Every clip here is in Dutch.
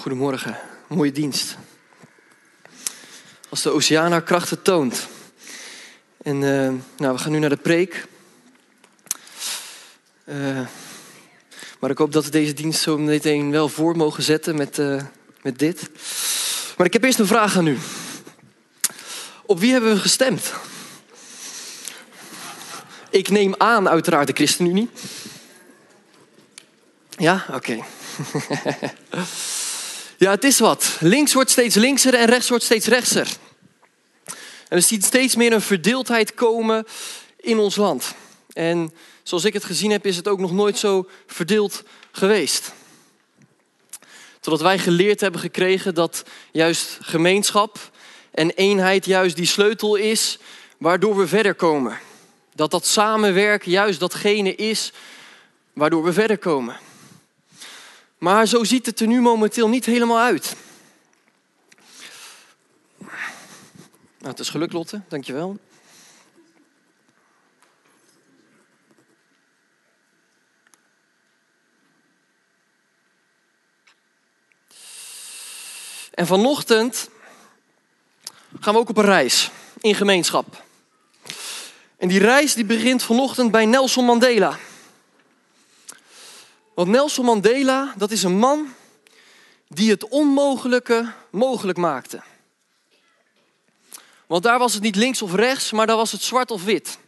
Goedemorgen, mooie dienst. Als de oceaan haar krachten toont. En uh, nou, we gaan nu naar de preek. Uh, maar ik hoop dat we deze dienst zo meteen wel voor mogen zetten met, uh, met dit. Maar ik heb eerst een vraag aan u. Op wie hebben we gestemd? Ik neem aan uiteraard de ChristenUnie. Ja, oké. Ja, het is wat. Links wordt steeds linkser en rechts wordt steeds rechtser. En er ziet steeds meer een verdeeldheid komen in ons land. En zoals ik het gezien heb, is het ook nog nooit zo verdeeld geweest. Totdat wij geleerd hebben gekregen dat juist gemeenschap en eenheid juist die sleutel is waardoor we verder komen. Dat dat samenwerken juist datgene is waardoor we verder komen. Maar zo ziet het er nu momenteel niet helemaal uit. Nou, het is geluk, Lotte. Dankjewel. En vanochtend gaan we ook op een reis in gemeenschap. En die reis die begint vanochtend bij Nelson Mandela. Want Nelson Mandela, dat is een man die het onmogelijke mogelijk maakte. Want daar was het niet links of rechts, maar daar was het zwart of wit.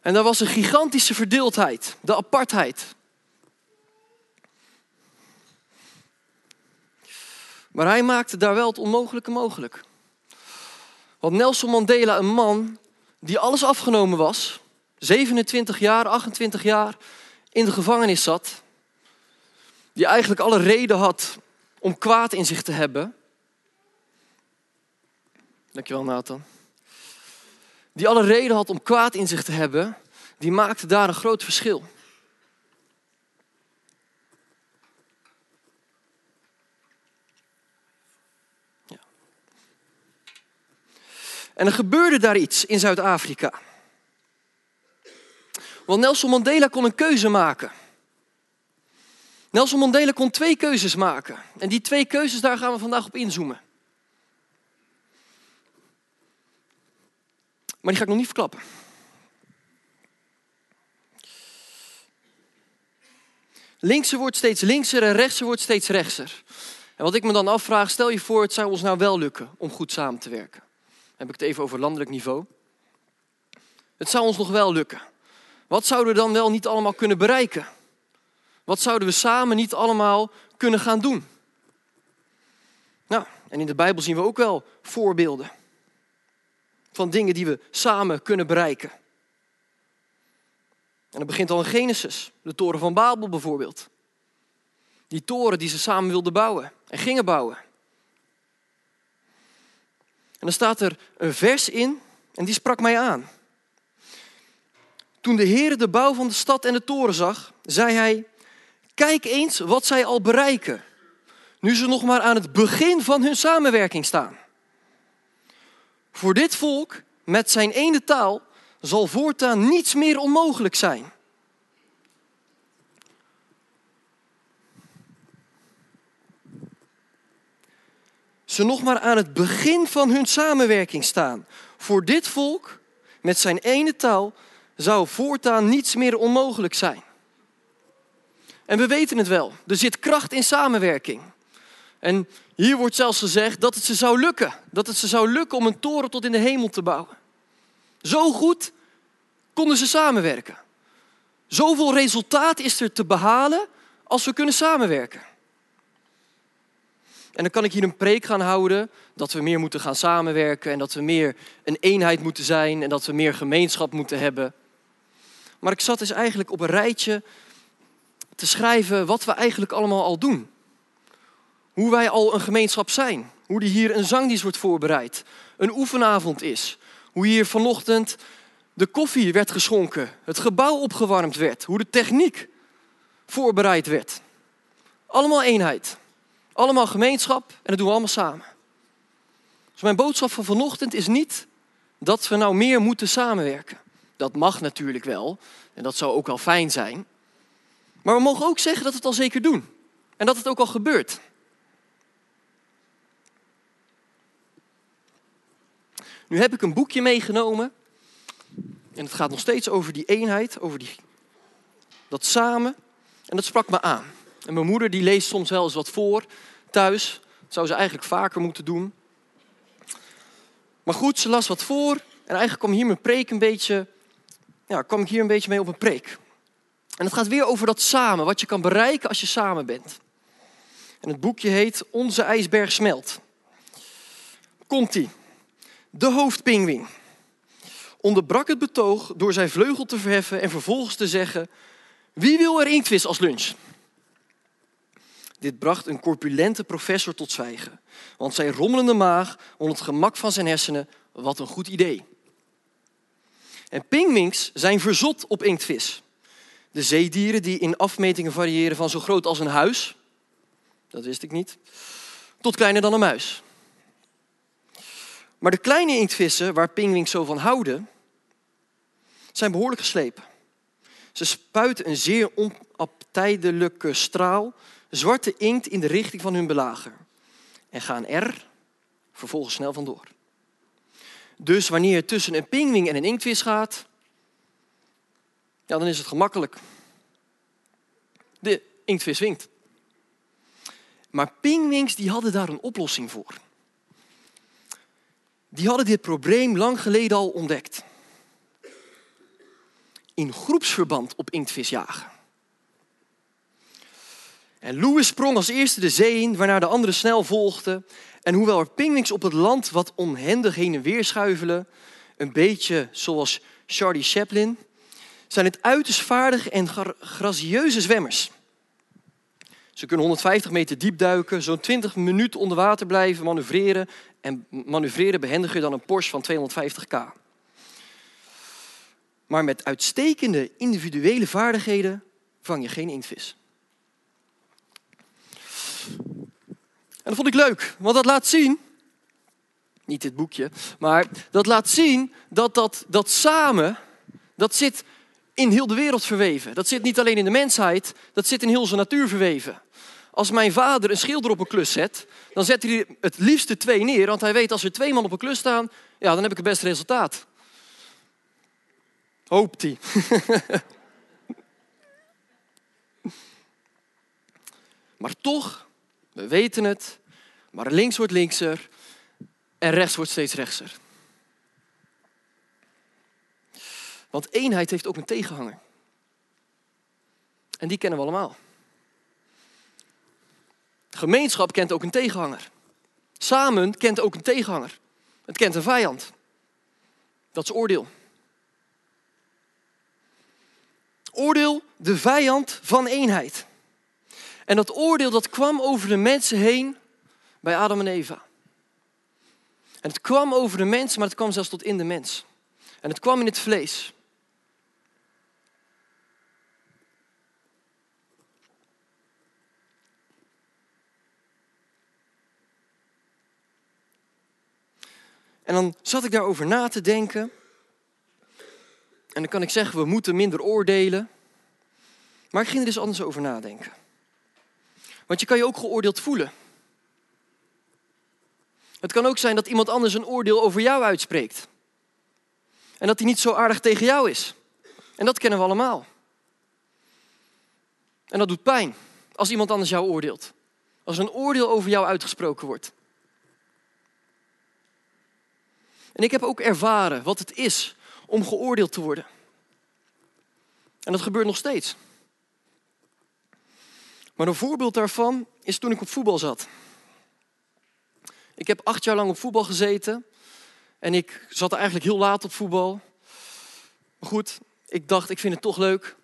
En daar was een gigantische verdeeldheid, de apartheid. Maar hij maakte daar wel het onmogelijke mogelijk. Want Nelson Mandela, een man die alles afgenomen was, 27 jaar, 28 jaar, in de gevangenis zat, die eigenlijk alle reden had om kwaad in zich te hebben. Dankjewel Nathan. Die alle reden had om kwaad in zich te hebben, die maakte daar een groot verschil. En er gebeurde daar iets in Zuid-Afrika. Want Nelson Mandela kon een keuze maken. Nelson Mandela kon twee keuzes maken. En die twee keuzes, daar gaan we vandaag op inzoomen. Maar die ga ik nog niet verklappen. Linkse wordt steeds linkser en rechtse wordt steeds rechtser. En wat ik me dan afvraag, stel je voor, het zou ons nou wel lukken om goed samen te werken. Dan heb ik het even over landelijk niveau. Het zou ons nog wel lukken. Wat zouden we dan wel niet allemaal kunnen bereiken? Wat zouden we samen niet allemaal kunnen gaan doen? Nou, en in de Bijbel zien we ook wel voorbeelden van dingen die we samen kunnen bereiken. En dat begint al in Genesis, de toren van Babel bijvoorbeeld. Die toren die ze samen wilden bouwen en gingen bouwen. En dan staat er een vers in en die sprak mij aan. Toen de Heer de bouw van de stad en de toren zag, zei hij: Kijk eens wat zij al bereiken, nu ze nog maar aan het begin van hun samenwerking staan. Voor dit volk, met zijn ene taal, zal voortaan niets meer onmogelijk zijn. Ze nog maar aan het begin van hun samenwerking staan. Voor dit volk, met zijn ene taal, zou voortaan niets meer onmogelijk zijn. En we weten het wel, er zit kracht in samenwerking. En hier wordt zelfs gezegd dat het ze zou lukken. Dat het ze zou lukken om een toren tot in de hemel te bouwen. Zo goed konden ze samenwerken. Zoveel resultaat is er te behalen als we kunnen samenwerken. En dan kan ik hier een preek gaan houden dat we meer moeten gaan samenwerken en dat we meer een eenheid moeten zijn en dat we meer gemeenschap moeten hebben. Maar ik zat dus eigenlijk op een rijtje te schrijven wat we eigenlijk allemaal al doen. Hoe wij al een gemeenschap zijn. Hoe er hier een zangdienst wordt voorbereid. Een oefenavond is. Hoe hier vanochtend de koffie werd geschonken. Het gebouw opgewarmd werd. Hoe de techniek voorbereid werd. Allemaal eenheid. Allemaal gemeenschap en dat doen we allemaal samen. Dus mijn boodschap van vanochtend is niet dat we nou meer moeten samenwerken. Dat mag natuurlijk wel en dat zou ook wel fijn zijn. Maar we mogen ook zeggen dat we het al zeker doen. En dat het ook al gebeurt. Nu heb ik een boekje meegenomen. En het gaat nog steeds over die eenheid, over die, dat samen. En dat sprak me aan. En mijn moeder die leest soms wel eens wat voor thuis. Dat zou ze eigenlijk vaker moeten doen. Maar goed, ze las wat voor. En eigenlijk kwam hier mijn preek een beetje, ja, kwam ik hier een beetje mee op een preek. En het gaat weer over dat samen, wat je kan bereiken als je samen bent. En het boekje heet Onze ijsberg smelt. Komt-ie. De hoofdpingwing onderbrak het betoog door zijn vleugel te verheffen en vervolgens te zeggen: Wie wil er inktvis als lunch? Dit bracht een corpulente professor tot zwijgen, want zijn rommelende maag onder het gemak van zijn hersenen: Wat een goed idee. En pingwings zijn verzot op inktvis. De zeedieren die in afmetingen variëren van zo groot als een huis, dat wist ik niet, tot kleiner dan een muis. Maar de kleine inktvissen waar pingwings zo van houden, zijn behoorlijk geslepen. Ze spuiten een zeer onaptijdelijke straal zwarte inkt in de richting van hun belager en gaan er vervolgens snel vandoor. Dus wanneer het tussen een pingwing en een inktvis gaat, ja, dan is het gemakkelijk. De inktvis winkt. Maar pingwings die hadden daar een oplossing voor. Die hadden dit probleem lang geleden al ontdekt in groepsverband op inktvis jagen. En Louis sprong als eerste de zee in, waarna de anderen snel volgden. En hoewel er pingwings op het land wat onhendig heen en weer schuivelen, een beetje zoals Charlie Chaplin, zijn het uiterst vaardige en gracieuze zwemmers. Ze kunnen 150 meter diep duiken, zo'n 20 minuten onder water blijven, manoeuvreren en manoeuvreren behendiger dan een Porsche van 250k. Maar met uitstekende individuele vaardigheden vang je geen inktvis. En dat vond ik leuk, want dat laat zien, niet dit boekje, maar dat laat zien dat dat, dat samen, dat zit in heel de wereld verweven. Dat zit niet alleen in de mensheid, dat zit in heel zijn natuur verweven. Als mijn vader een schilder op een klus zet, dan zet hij het liefste twee neer, want hij weet als er twee man op een klus staan, ja, dan heb ik het beste resultaat. Hoopt hij. maar toch, we weten het, maar links wordt linkser en rechts wordt steeds rechtser. Want eenheid heeft ook een tegenhanger. En die kennen we allemaal. Gemeenschap kent ook een tegenhanger. Samen kent ook een tegenhanger. Het kent een vijand. Dat is oordeel. Oordeel de vijand van eenheid. En dat oordeel dat kwam over de mensen heen bij Adam en Eva. En het kwam over de mens, maar het kwam zelfs tot in de mens. En het kwam in het vlees. En dan zat ik daarover na te denken. En dan kan ik zeggen, we moeten minder oordelen. Maar ik ging er dus anders over nadenken. Want je kan je ook geoordeeld voelen. Het kan ook zijn dat iemand anders een oordeel over jou uitspreekt. En dat hij niet zo aardig tegen jou is. En dat kennen we allemaal. En dat doet pijn als iemand anders jou oordeelt. Als een oordeel over jou uitgesproken wordt. En ik heb ook ervaren wat het is om geoordeeld te worden. En dat gebeurt nog steeds. Maar een voorbeeld daarvan is toen ik op voetbal zat. Ik heb acht jaar lang op voetbal gezeten. En ik zat eigenlijk heel laat op voetbal. Maar goed, ik dacht, ik vind het toch leuk.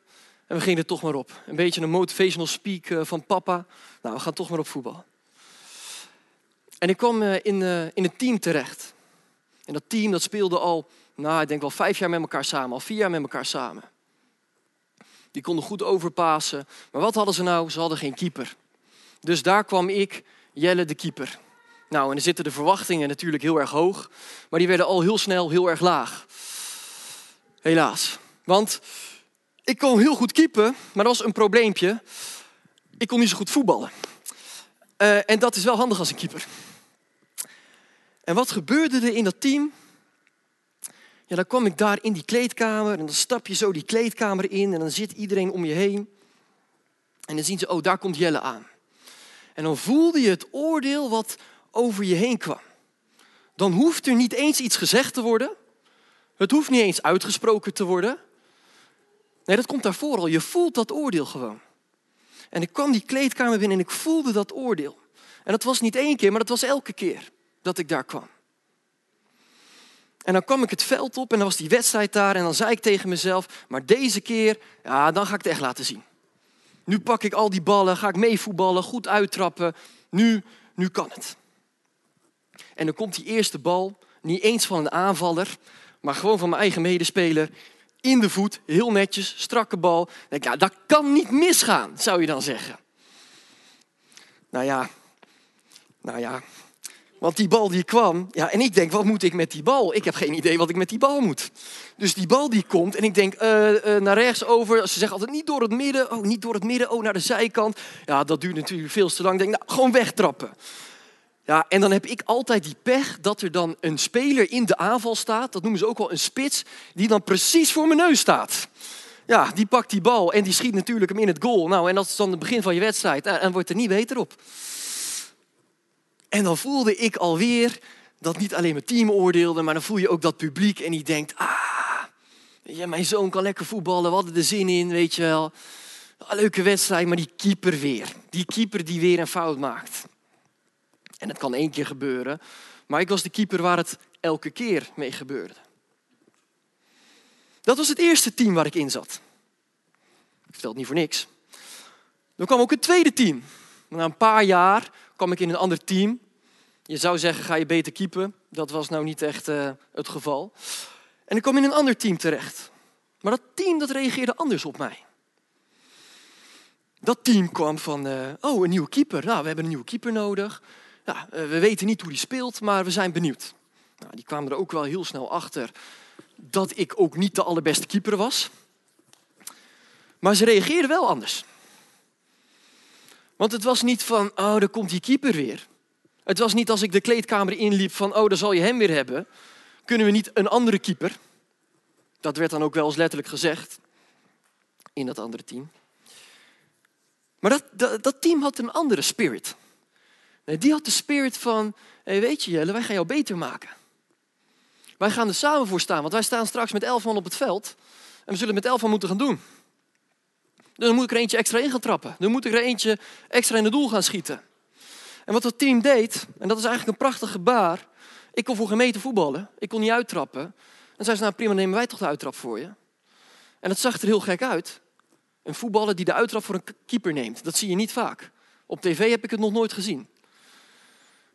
En we gingen er toch maar op. Een beetje een motivational speak eh, van papa. Nou, we gaan toch maar op voetbal. En ik kwam eh, in, eh, in een team terecht. En dat team dat speelde al nou, ik denk wel vijf jaar met elkaar samen, al vier jaar met elkaar samen. Die konden goed overpassen. Maar wat hadden ze nou? Ze hadden geen keeper. Dus daar kwam ik, Jelle de keeper. Nou, en dan zitten de verwachtingen natuurlijk heel erg hoog. Maar die werden al heel snel heel erg laag. Helaas. Want ik kon heel goed keepen, maar dat was een probleempje. ik kon niet zo goed voetballen. Uh, en dat is wel handig als een keeper. En wat gebeurde er in dat team? Ja, dan kwam ik daar in die kleedkamer en dan stap je zo die kleedkamer in en dan zit iedereen om je heen. En dan zien ze, oh, daar komt Jelle aan. En dan voelde je het oordeel wat over je heen kwam. Dan hoeft er niet eens iets gezegd te worden. Het hoeft niet eens uitgesproken te worden. Nee, dat komt daarvoor al. Je voelt dat oordeel gewoon. En ik kwam die kleedkamer binnen en ik voelde dat oordeel. En dat was niet één keer, maar dat was elke keer dat ik daar kwam. En dan kwam ik het veld op en dan was die wedstrijd daar en dan zei ik tegen mezelf, maar deze keer, ja, dan ga ik het echt laten zien. Nu pak ik al die ballen, ga ik meevoetballen, goed uittrappen. Nu, nu kan het. En dan komt die eerste bal, niet eens van een aanvaller, maar gewoon van mijn eigen medespeler. In de voet, heel netjes, strakke bal. Denk ik, ja, dat kan niet misgaan, zou je dan zeggen. Nou ja, nou ja, want die bal die kwam, ja, en ik denk, wat moet ik met die bal? Ik heb geen idee wat ik met die bal moet. Dus die bal die komt en ik denk, uh, uh, naar rechts over. Ze zeggen altijd niet door het midden, oh, niet door het midden, oh, naar de zijkant. Ja, dat duurt natuurlijk veel te lang. Denk, nou, gewoon wegtrappen. Ja, en dan heb ik altijd die pech dat er dan een speler in de aanval staat. Dat noemen ze ook wel een spits, die dan precies voor mijn neus staat. Ja, die pakt die bal en die schiet natuurlijk hem in het goal. Nou, en dat is dan het begin van je wedstrijd. En wordt er niet beter op. En dan voelde ik alweer dat niet alleen mijn team oordeelde, maar dan voel je ook dat publiek en die denkt, ah, ja, mijn zoon kan lekker voetballen, we hadden er zin in, weet je wel. Een leuke wedstrijd, maar die keeper weer. Die keeper die weer een fout maakt. En het kan één keer gebeuren, maar ik was de keeper waar het elke keer mee gebeurde. Dat was het eerste team waar ik in zat. Ik vertel het niet voor niks. Dan kwam ook het tweede team. Na een paar jaar kwam ik in een ander team. Je zou zeggen, ga je beter keepen. Dat was nou niet echt uh, het geval. En ik kwam in een ander team terecht. Maar dat team dat reageerde anders op mij. Dat team kwam van, uh, oh, een nieuwe keeper. Nou, we hebben een nieuwe keeper nodig. Ja, uh, we weten niet hoe die speelt, maar we zijn benieuwd. Nou, die kwamen er ook wel heel snel achter dat ik ook niet de allerbeste keeper was. Maar ze reageerden wel anders. Want het was niet van, oh, daar komt die keeper weer. Het was niet als ik de kleedkamer inliep van, oh, dan zal je hem weer hebben. Kunnen we niet een andere keeper? Dat werd dan ook wel eens letterlijk gezegd in dat andere team. Maar dat, dat, dat team had een andere spirit. Die had de spirit van, hey, weet je Jelle, wij gaan jou beter maken. Wij gaan er samen voor staan, want wij staan straks met elf man op het veld. En we zullen het met elf man moeten gaan doen. Dan moet ik er eentje extra in gaan trappen. Dan moet ik er eentje extra in het doel gaan schieten. En wat dat team deed, en dat is eigenlijk een prachtig gebaar. Ik kon voor gemeten voetballen. Ik kon niet uittrappen. En zei ze, nou prima, nemen wij toch de uittrap voor je. En dat zag er heel gek uit. Een voetballer die de uittrap voor een keeper neemt. Dat zie je niet vaak. Op tv heb ik het nog nooit gezien.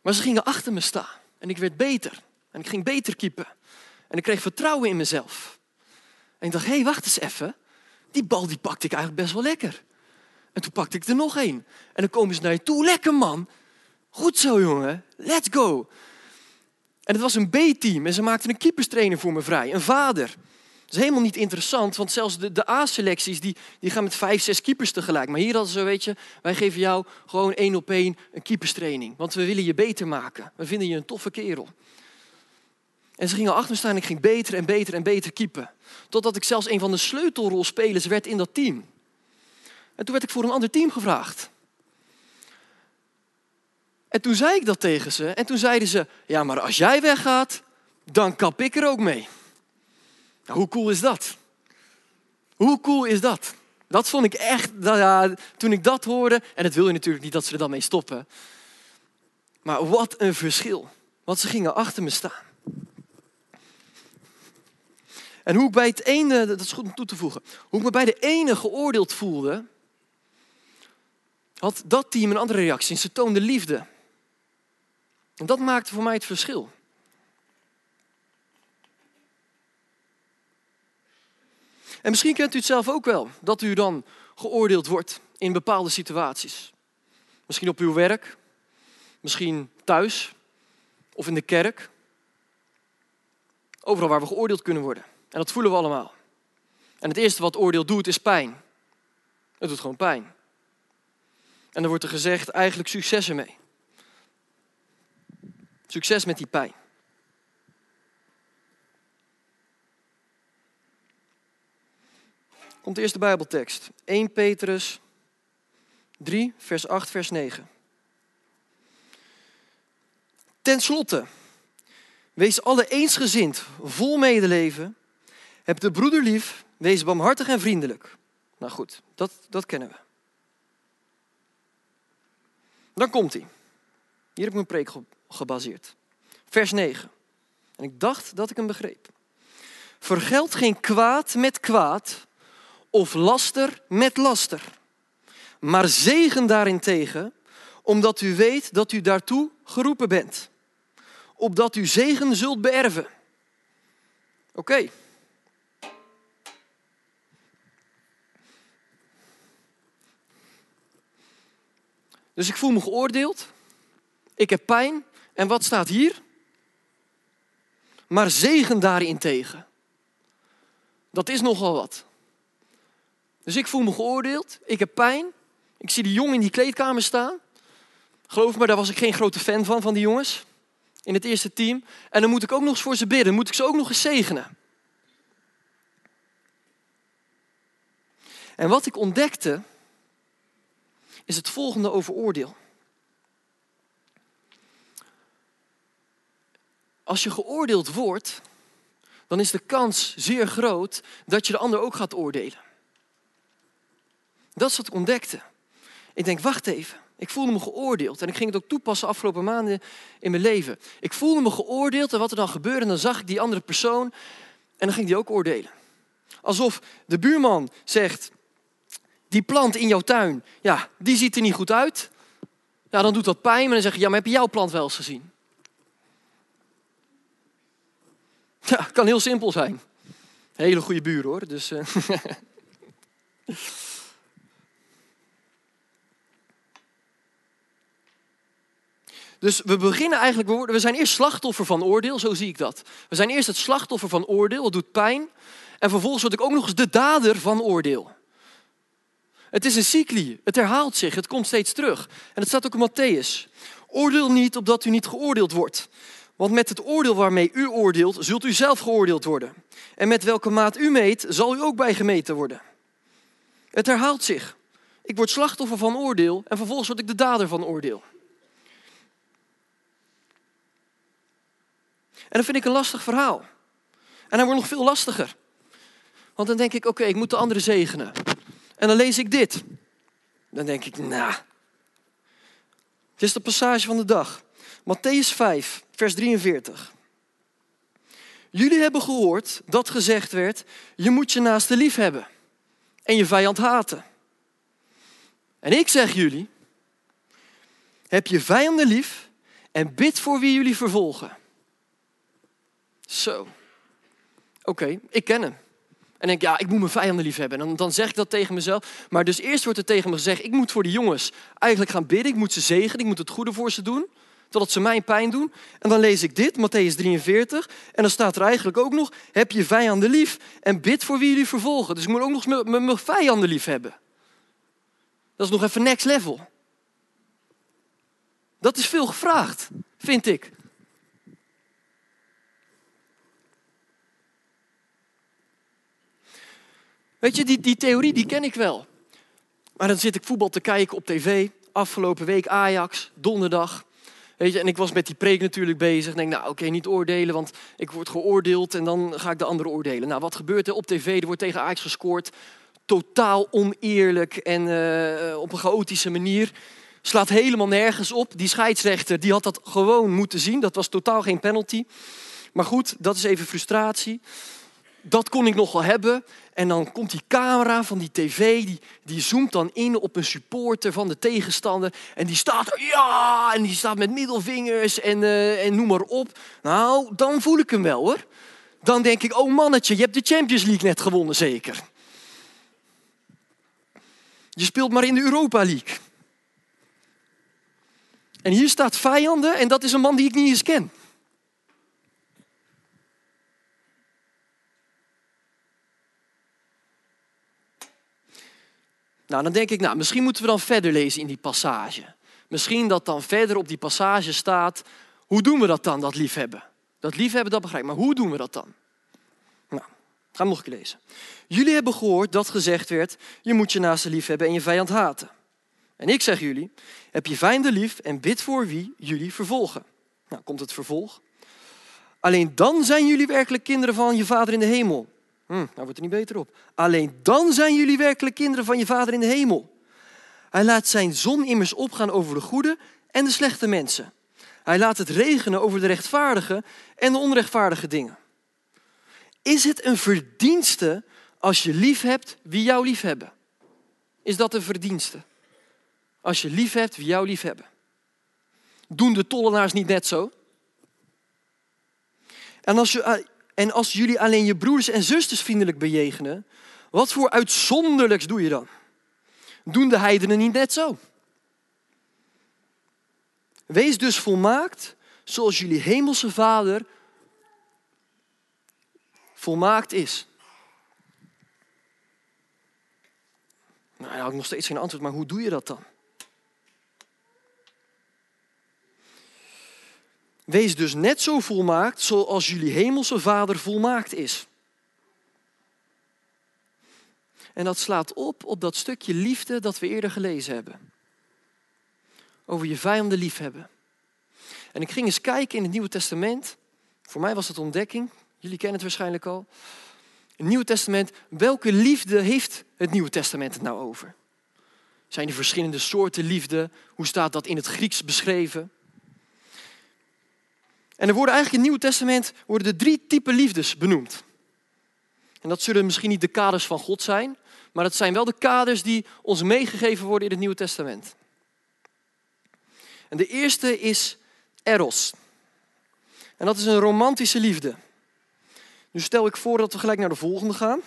Maar ze gingen achter me staan. En ik werd beter. En ik ging beter keepen. En ik kreeg vertrouwen in mezelf. En ik dacht, hé, hey, wacht eens even die bal die pakte ik eigenlijk best wel lekker. En toen pakte ik er nog één. En dan komen ze naar je toe. Lekker man. Goed zo jongen. Let's go. En het was een B-team. En ze maakten een keeperstrainer voor me vrij. Een vader. Dat is helemaal niet interessant, want zelfs de, de A-selecties die, die gaan met vijf, zes keepers tegelijk. Maar hier hadden ze, weet je, wij geven jou gewoon één op één een keeperstraining. Want we willen je beter maken. We vinden je een toffe kerel. En ze gingen achter staan en ik ging beter en beter en beter keepen. Totdat ik zelfs een van de sleutelrolspelers werd in dat team. En toen werd ik voor een ander team gevraagd. En toen zei ik dat tegen ze. En toen zeiden ze, ja maar als jij weggaat, dan kap ik er ook mee. Nou, hoe cool is dat? Hoe cool is dat? Dat vond ik echt, ja, toen ik dat hoorde, en het wil je natuurlijk niet dat ze er dan mee stoppen. Maar wat een verschil. Want ze gingen achter me staan. En hoe ik bij het ene, dat is goed om toe te voegen, hoe ik me bij de ene geoordeeld voelde, had dat team een andere reactie. Ze toonden liefde. En dat maakte voor mij het verschil. En misschien kent u het zelf ook wel, dat u dan geoordeeld wordt in bepaalde situaties. Misschien op uw werk, misschien thuis of in de kerk. Overal waar we geoordeeld kunnen worden. En dat voelen we allemaal. En het eerste wat oordeel doet is pijn. Het doet gewoon pijn. En dan wordt er gezegd, eigenlijk succes ermee. Succes met die pijn. Komt de eerste Bijbeltekst. 1 Petrus 3, vers 8, vers 9. Ten slotte, wees alle eensgezind, vol medeleven. Heb de broeder lief, wees barmhartig en vriendelijk. Nou goed, dat, dat kennen we. Dan komt hij. Hier heb ik mijn preek gebaseerd. Vers 9. En ik dacht dat ik hem begreep. Vergeld geen kwaad met kwaad of laster met laster. Maar zegen daarentegen, omdat u weet dat u daartoe geroepen bent. Opdat u zegen zult beërven. Oké. Dus ik voel me geoordeeld. Ik heb pijn. En wat staat hier? Maar zegen daarin tegen. Dat is nogal wat. Dus ik voel me geoordeeld. Ik heb pijn. Ik zie die jongen in die kleedkamer staan. Geloof me, daar was ik geen grote fan van, van die jongens. In het eerste team. En dan moet ik ook nog eens voor ze bidden. Moet ik ze ook nog eens zegenen. En wat ik ontdekte, is het volgende over oordeel. Als je geoordeeld wordt, dan is de kans zeer groot dat je de ander ook gaat oordelen. Dat is wat ik ontdekte. Ik denk, wacht even. Ik voelde me geoordeeld. En ik ging het ook toepassen afgelopen maanden in mijn leven. Ik voelde me geoordeeld en wat er dan gebeurde, dan zag ik die andere persoon en dan ging die ook oordelen. Alsof de buurman zegt, die plant in jouw tuin, ja, die ziet er niet goed uit. Ja, dan doet dat pijn, maar dan zeg je, ja, maar heb je jouw plant wel eens gezien? Ja, het kan heel simpel zijn. Hele goede buur hoor, dus... Uh... Dus we beginnen eigenlijk, we zijn eerst slachtoffer van oordeel, zo zie ik dat. We zijn eerst het slachtoffer van oordeel, het doet pijn. En vervolgens word ik ook nog eens de dader van oordeel. Het is een cycli, het herhaalt zich, het komt steeds terug. En het staat ook in Matthäus. Oordeel niet opdat u niet geoordeeld wordt. Want met het oordeel waarmee u oordeelt, zult u zelf geoordeeld worden. En met welke maat u meet, zal u ook bij gemeten worden. Het herhaalt zich. Ik word slachtoffer van oordeel en vervolgens word ik de dader van oordeel. En dat vind ik een lastig verhaal. En hij wordt nog veel lastiger. Want dan denk ik, oké, ik moet de anderen zegenen. En dan lees ik dit. Dan denk ik, nou. Dit is de passage van de dag. Matthäus 5, vers 43. Jullie hebben gehoord dat gezegd werd, je moet je naaste lief hebben en je vijand haten. En ik zeg jullie, heb je vijanden lief en bid voor wie jullie vervolgen. Zo. Oké, ik ken hem. En denk, ja, ik moet mijn vijanden lief hebben. En dan, dan zeg ik dat tegen mezelf. Maar dus eerst wordt er tegen me gezegd, ik moet voor die jongens eigenlijk gaan bidden. Ik moet ze zegenen, ik moet het goede voor ze doen. Totdat ze mijn pijn doen. En dan lees ik dit, Matthäus 43. En dan staat er eigenlijk ook nog, heb je vijanden lief en bid voor wie jullie vervolgen. Dus ik moet ook nog mijn vijanden lief hebben. Dat is nog even next level. Dat is veel gevraagd, vind ik. Weet je, die, die theorie die ken ik wel. Maar dan zit ik voetbal te kijken op tv. Afgelopen week Ajax, donderdag. Weet je, en ik was met die preek natuurlijk bezig. Ik denk, nou oké, niet oordelen, want ik word geoordeeld en dan ga ik de anderen oordelen. Nou, wat gebeurt er op tv? Er wordt tegen Ajax gescoord. Totaal oneerlijk en uh, op een chaotische manier. Slaat helemaal nergens op. Die scheidsrechter die had dat gewoon moeten zien. Dat was totaal geen penalty. Maar goed, dat is even frustratie dat kon ik nog wel hebben. En dan komt die camera van die tv, die, die zoomt dan in op een supporter van de tegenstander. En die staat ja, en die staat met middelvingers en, uh, en noem maar op. Nou, dan voel ik hem wel hoor. Dan denk ik, oh mannetje, je hebt de Champions League net gewonnen zeker. Je speelt maar in de Europa League. En hier staat vijanden en dat is een man die ik niet eens ken. Nou, dan denk ik, nou, misschien moeten we dan verder lezen in die passage. Misschien dat dan verder op die passage staat, hoe doen we dat dan, dat liefhebben? Dat liefhebben, dat begrijp ik, maar hoe doen we dat dan? Nou, ga hem nog een keer lezen. Jullie hebben gehoord dat gezegd werd, je moet je naaste lief hebben en je vijand haten. En ik zeg jullie, heb je vijanden lief en bid voor wie jullie vervolgen. Nou, komt het vervolg. Alleen dan zijn jullie werkelijk kinderen van je vader in de hemel. Hm, nou wordt er niet beter op. Alleen dan zijn jullie werkelijk kinderen van je vader in de hemel. Hij laat zijn zon immers opgaan over de goede en de slechte mensen. Hij laat het regenen over de rechtvaardige en de onrechtvaardige dingen. Is het een verdienste als je lief hebt wie jou lief hebben? Is dat een verdienste? Als je lief hebt wie jou lief hebben. Doen de tollenaars niet net zo? En als, je, en als jullie alleen je broers en zusters vriendelijk bejegenen, wat voor uitzonderlijks doe je dan? Doen de heidenen niet net zo? Wees dus volmaakt zoals jullie hemelse Vader volmaakt is. Nou, ja, ik nog steeds geen antwoord, maar hoe doe je dat dan? Wees dus net zo volmaakt zoals jullie hemelse Vader volmaakt is. En dat slaat op op dat stukje liefde dat we eerder gelezen hebben. Over je vijanden liefhebben. En ik ging eens kijken in het Nieuwe Testament. Voor mij was het ontdekking. Jullie kennen het waarschijnlijk al. Het Nieuwe Testament, welke liefde heeft het Nieuwe Testament het nou over? Zijn er verschillende soorten liefde? Hoe staat dat in het Grieks beschreven? En er worden eigenlijk in het Nieuwe Testament worden er drie typen liefdes benoemd. En dat zullen misschien niet de kaders van God zijn, maar het zijn wel de kaders die ons meegegeven worden in het Nieuwe Testament. En de eerste is eros. En dat is een romantische liefde. Nu stel ik voor dat we gelijk naar de volgende gaan.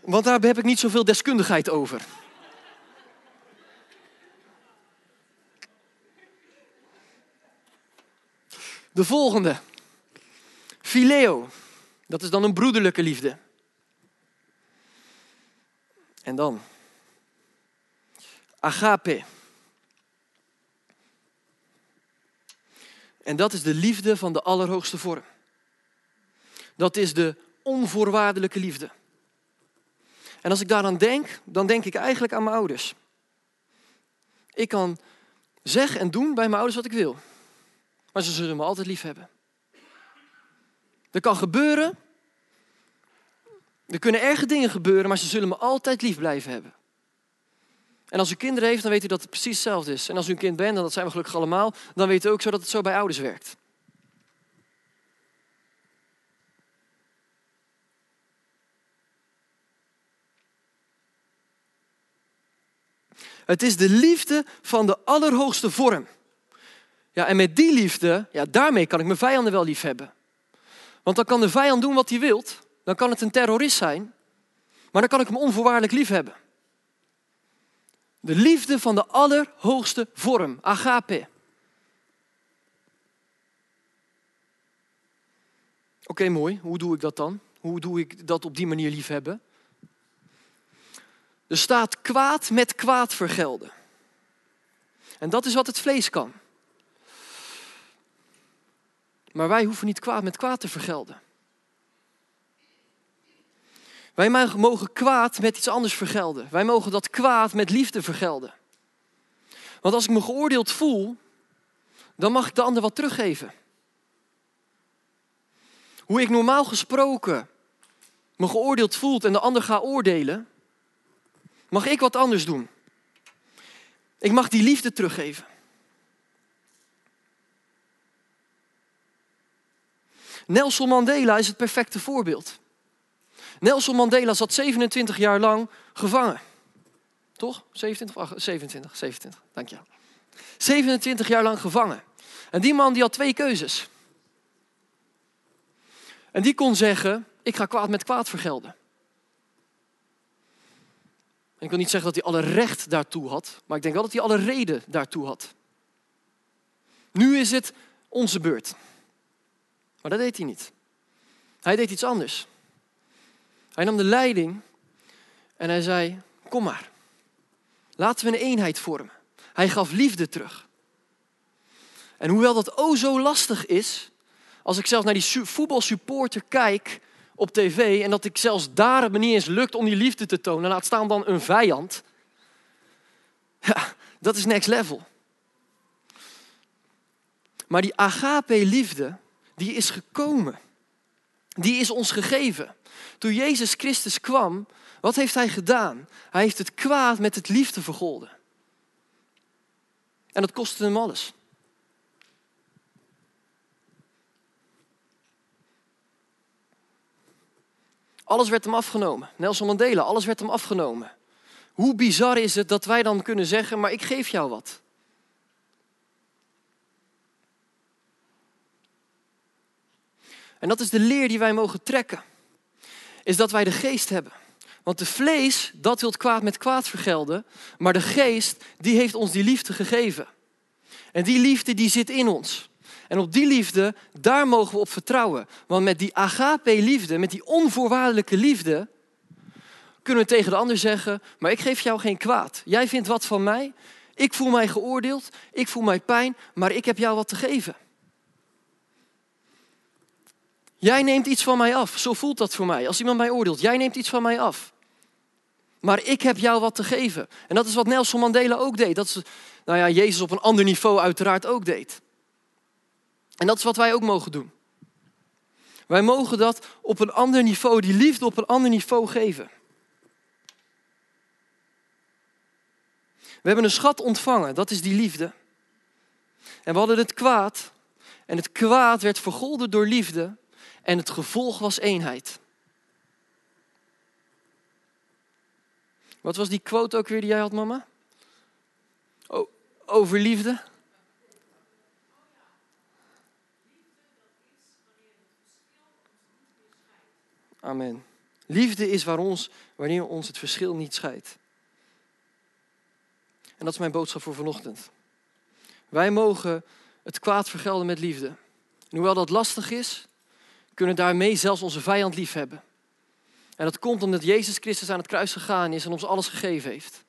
Want daar heb ik niet zoveel deskundigheid over. De volgende. Phileo. Dat is dan een broederlijke liefde. En dan. Agape. En dat is de liefde van de allerhoogste vorm. Dat is de onvoorwaardelijke liefde. En als ik daaraan denk, dan denk ik eigenlijk aan mijn ouders. Ik kan zeggen en doen bij mijn ouders wat ik wil. Maar ze zullen me altijd lief hebben. Er kan gebeuren. Er kunnen erge dingen gebeuren, maar ze zullen me altijd lief blijven hebben. En als u kinderen heeft, dan weet u dat het precies hetzelfde is. En als u een kind bent, en dat zijn we gelukkig allemaal, dan weet u ook zo dat het zo bij ouders werkt. Het is de liefde van de allerhoogste vorm. Ja, en met die liefde, ja, daarmee kan ik mijn vijanden wel lief hebben. Want dan kan de vijand doen wat hij wilt. Dan kan het een terrorist zijn. Maar dan kan ik hem onvoorwaardelijk lief hebben. De liefde van de allerhoogste vorm, agape. Oké, mooi. Hoe doe ik dat dan? Hoe doe ik dat op die manier lief hebben? Er staat kwaad met kwaad vergelden. En dat is wat het vlees kan. Maar wij hoeven niet kwaad met kwaad te vergelden. Wij mogen kwaad met iets anders vergelden. Wij mogen dat kwaad met liefde vergelden. Want als ik me geoordeeld voel, dan mag ik de ander wat teruggeven. Hoe ik normaal gesproken me geoordeeld voelt en de ander ga oordelen, mag ik wat anders doen. Ik mag die liefde teruggeven. Nelson Mandela is het perfecte voorbeeld. Nelson Mandela zat 27 jaar lang gevangen. Toch? 27 27, 27, dank je. 27 jaar lang gevangen. En die man die had twee keuzes. En die kon zeggen, ik ga kwaad met kwaad vergelden. En ik wil niet zeggen dat hij alle recht daartoe had, maar ik denk wel dat hij alle reden daartoe had. Nu is het onze beurt. Maar dat deed hij niet. Hij deed iets anders. Hij nam de leiding en hij zei: Kom maar. Laten we een eenheid vormen. Hij gaf liefde terug. En hoewel dat o zo lastig is, als ik zelfs naar die voetbalsupporter kijk op tv en dat ik zelfs daar het me niet eens lukt om die liefde te tonen, laat staan dan een vijand. Ja, dat is next level. Maar die agape-liefde, die is gekomen. Die is ons gegeven. Toen Jezus Christus kwam, wat heeft hij gedaan? Hij heeft het kwaad met het liefde vergolden. En dat kostte hem alles. Alles werd hem afgenomen. Nelson Mandela, alles werd hem afgenomen. Hoe bizar is het dat wij dan kunnen zeggen, maar ik geef jou wat. En dat is de leer die wij mogen trekken. Is dat wij de geest hebben. Want de vlees, dat wil kwaad met kwaad vergelden. Maar de geest, die heeft ons die liefde gegeven. En die liefde, die zit in ons. En op die liefde, daar mogen we op vertrouwen. Want met die agape-liefde, met die onvoorwaardelijke liefde, kunnen we tegen de ander zeggen, maar ik geef jou geen kwaad. Jij vindt wat van mij, ik voel mij geoordeeld, ik voel mij pijn, maar ik heb jou wat te geven. Jij neemt iets van mij af. Zo voelt dat voor mij. Als iemand mij oordeelt, jij neemt iets van mij af. Maar ik heb jou wat te geven. En dat is wat Nelson Mandela ook deed. Dat is, nou ja, Jezus op een ander niveau uiteraard ook deed. En dat is wat wij ook mogen doen. Wij mogen dat op een ander niveau, die liefde op een ander niveau geven. We hebben een schat ontvangen, dat is die liefde. En we hadden het kwaad. En het kwaad werd vergolden door liefde. En het gevolg was eenheid. Wat was die quote ook weer die jij had, mama? over liefde? Amen. Liefde is waar ons, wanneer ons het verschil niet scheidt. En dat is mijn boodschap voor vanochtend. Wij mogen het kwaad vergelden met liefde. En hoewel dat lastig is, kunnen daarmee zelfs onze vijand lief hebben. En dat komt omdat Jezus Christus aan het kruis gegaan is en ons alles gegeven heeft.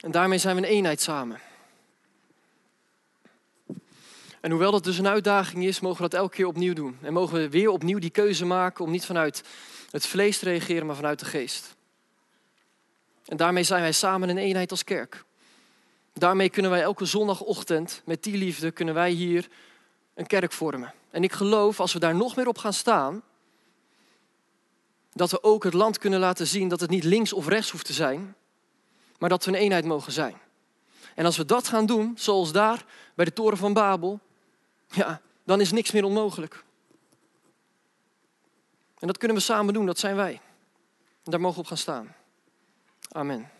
En daarmee zijn we een eenheid samen. En hoewel dat dus een uitdaging is, mogen we dat elke keer opnieuw doen. En mogen we weer opnieuw die keuze maken om niet vanuit het vlees te reageren, maar vanuit de geest. En daarmee zijn wij samen een eenheid als kerk. Daarmee kunnen wij elke zondagochtend met die liefde kunnen wij hier een kerk vormen. En ik geloof als we daar nog meer op gaan staan, dat we ook het land kunnen laten zien dat het niet links of rechts hoeft te zijn, maar dat we een eenheid mogen zijn. En als we dat gaan doen, zoals daar bij de toren van Babel, ja, dan is niks meer onmogelijk. En dat kunnen we samen doen, dat zijn wij. En daar mogen we op gaan staan. Amen.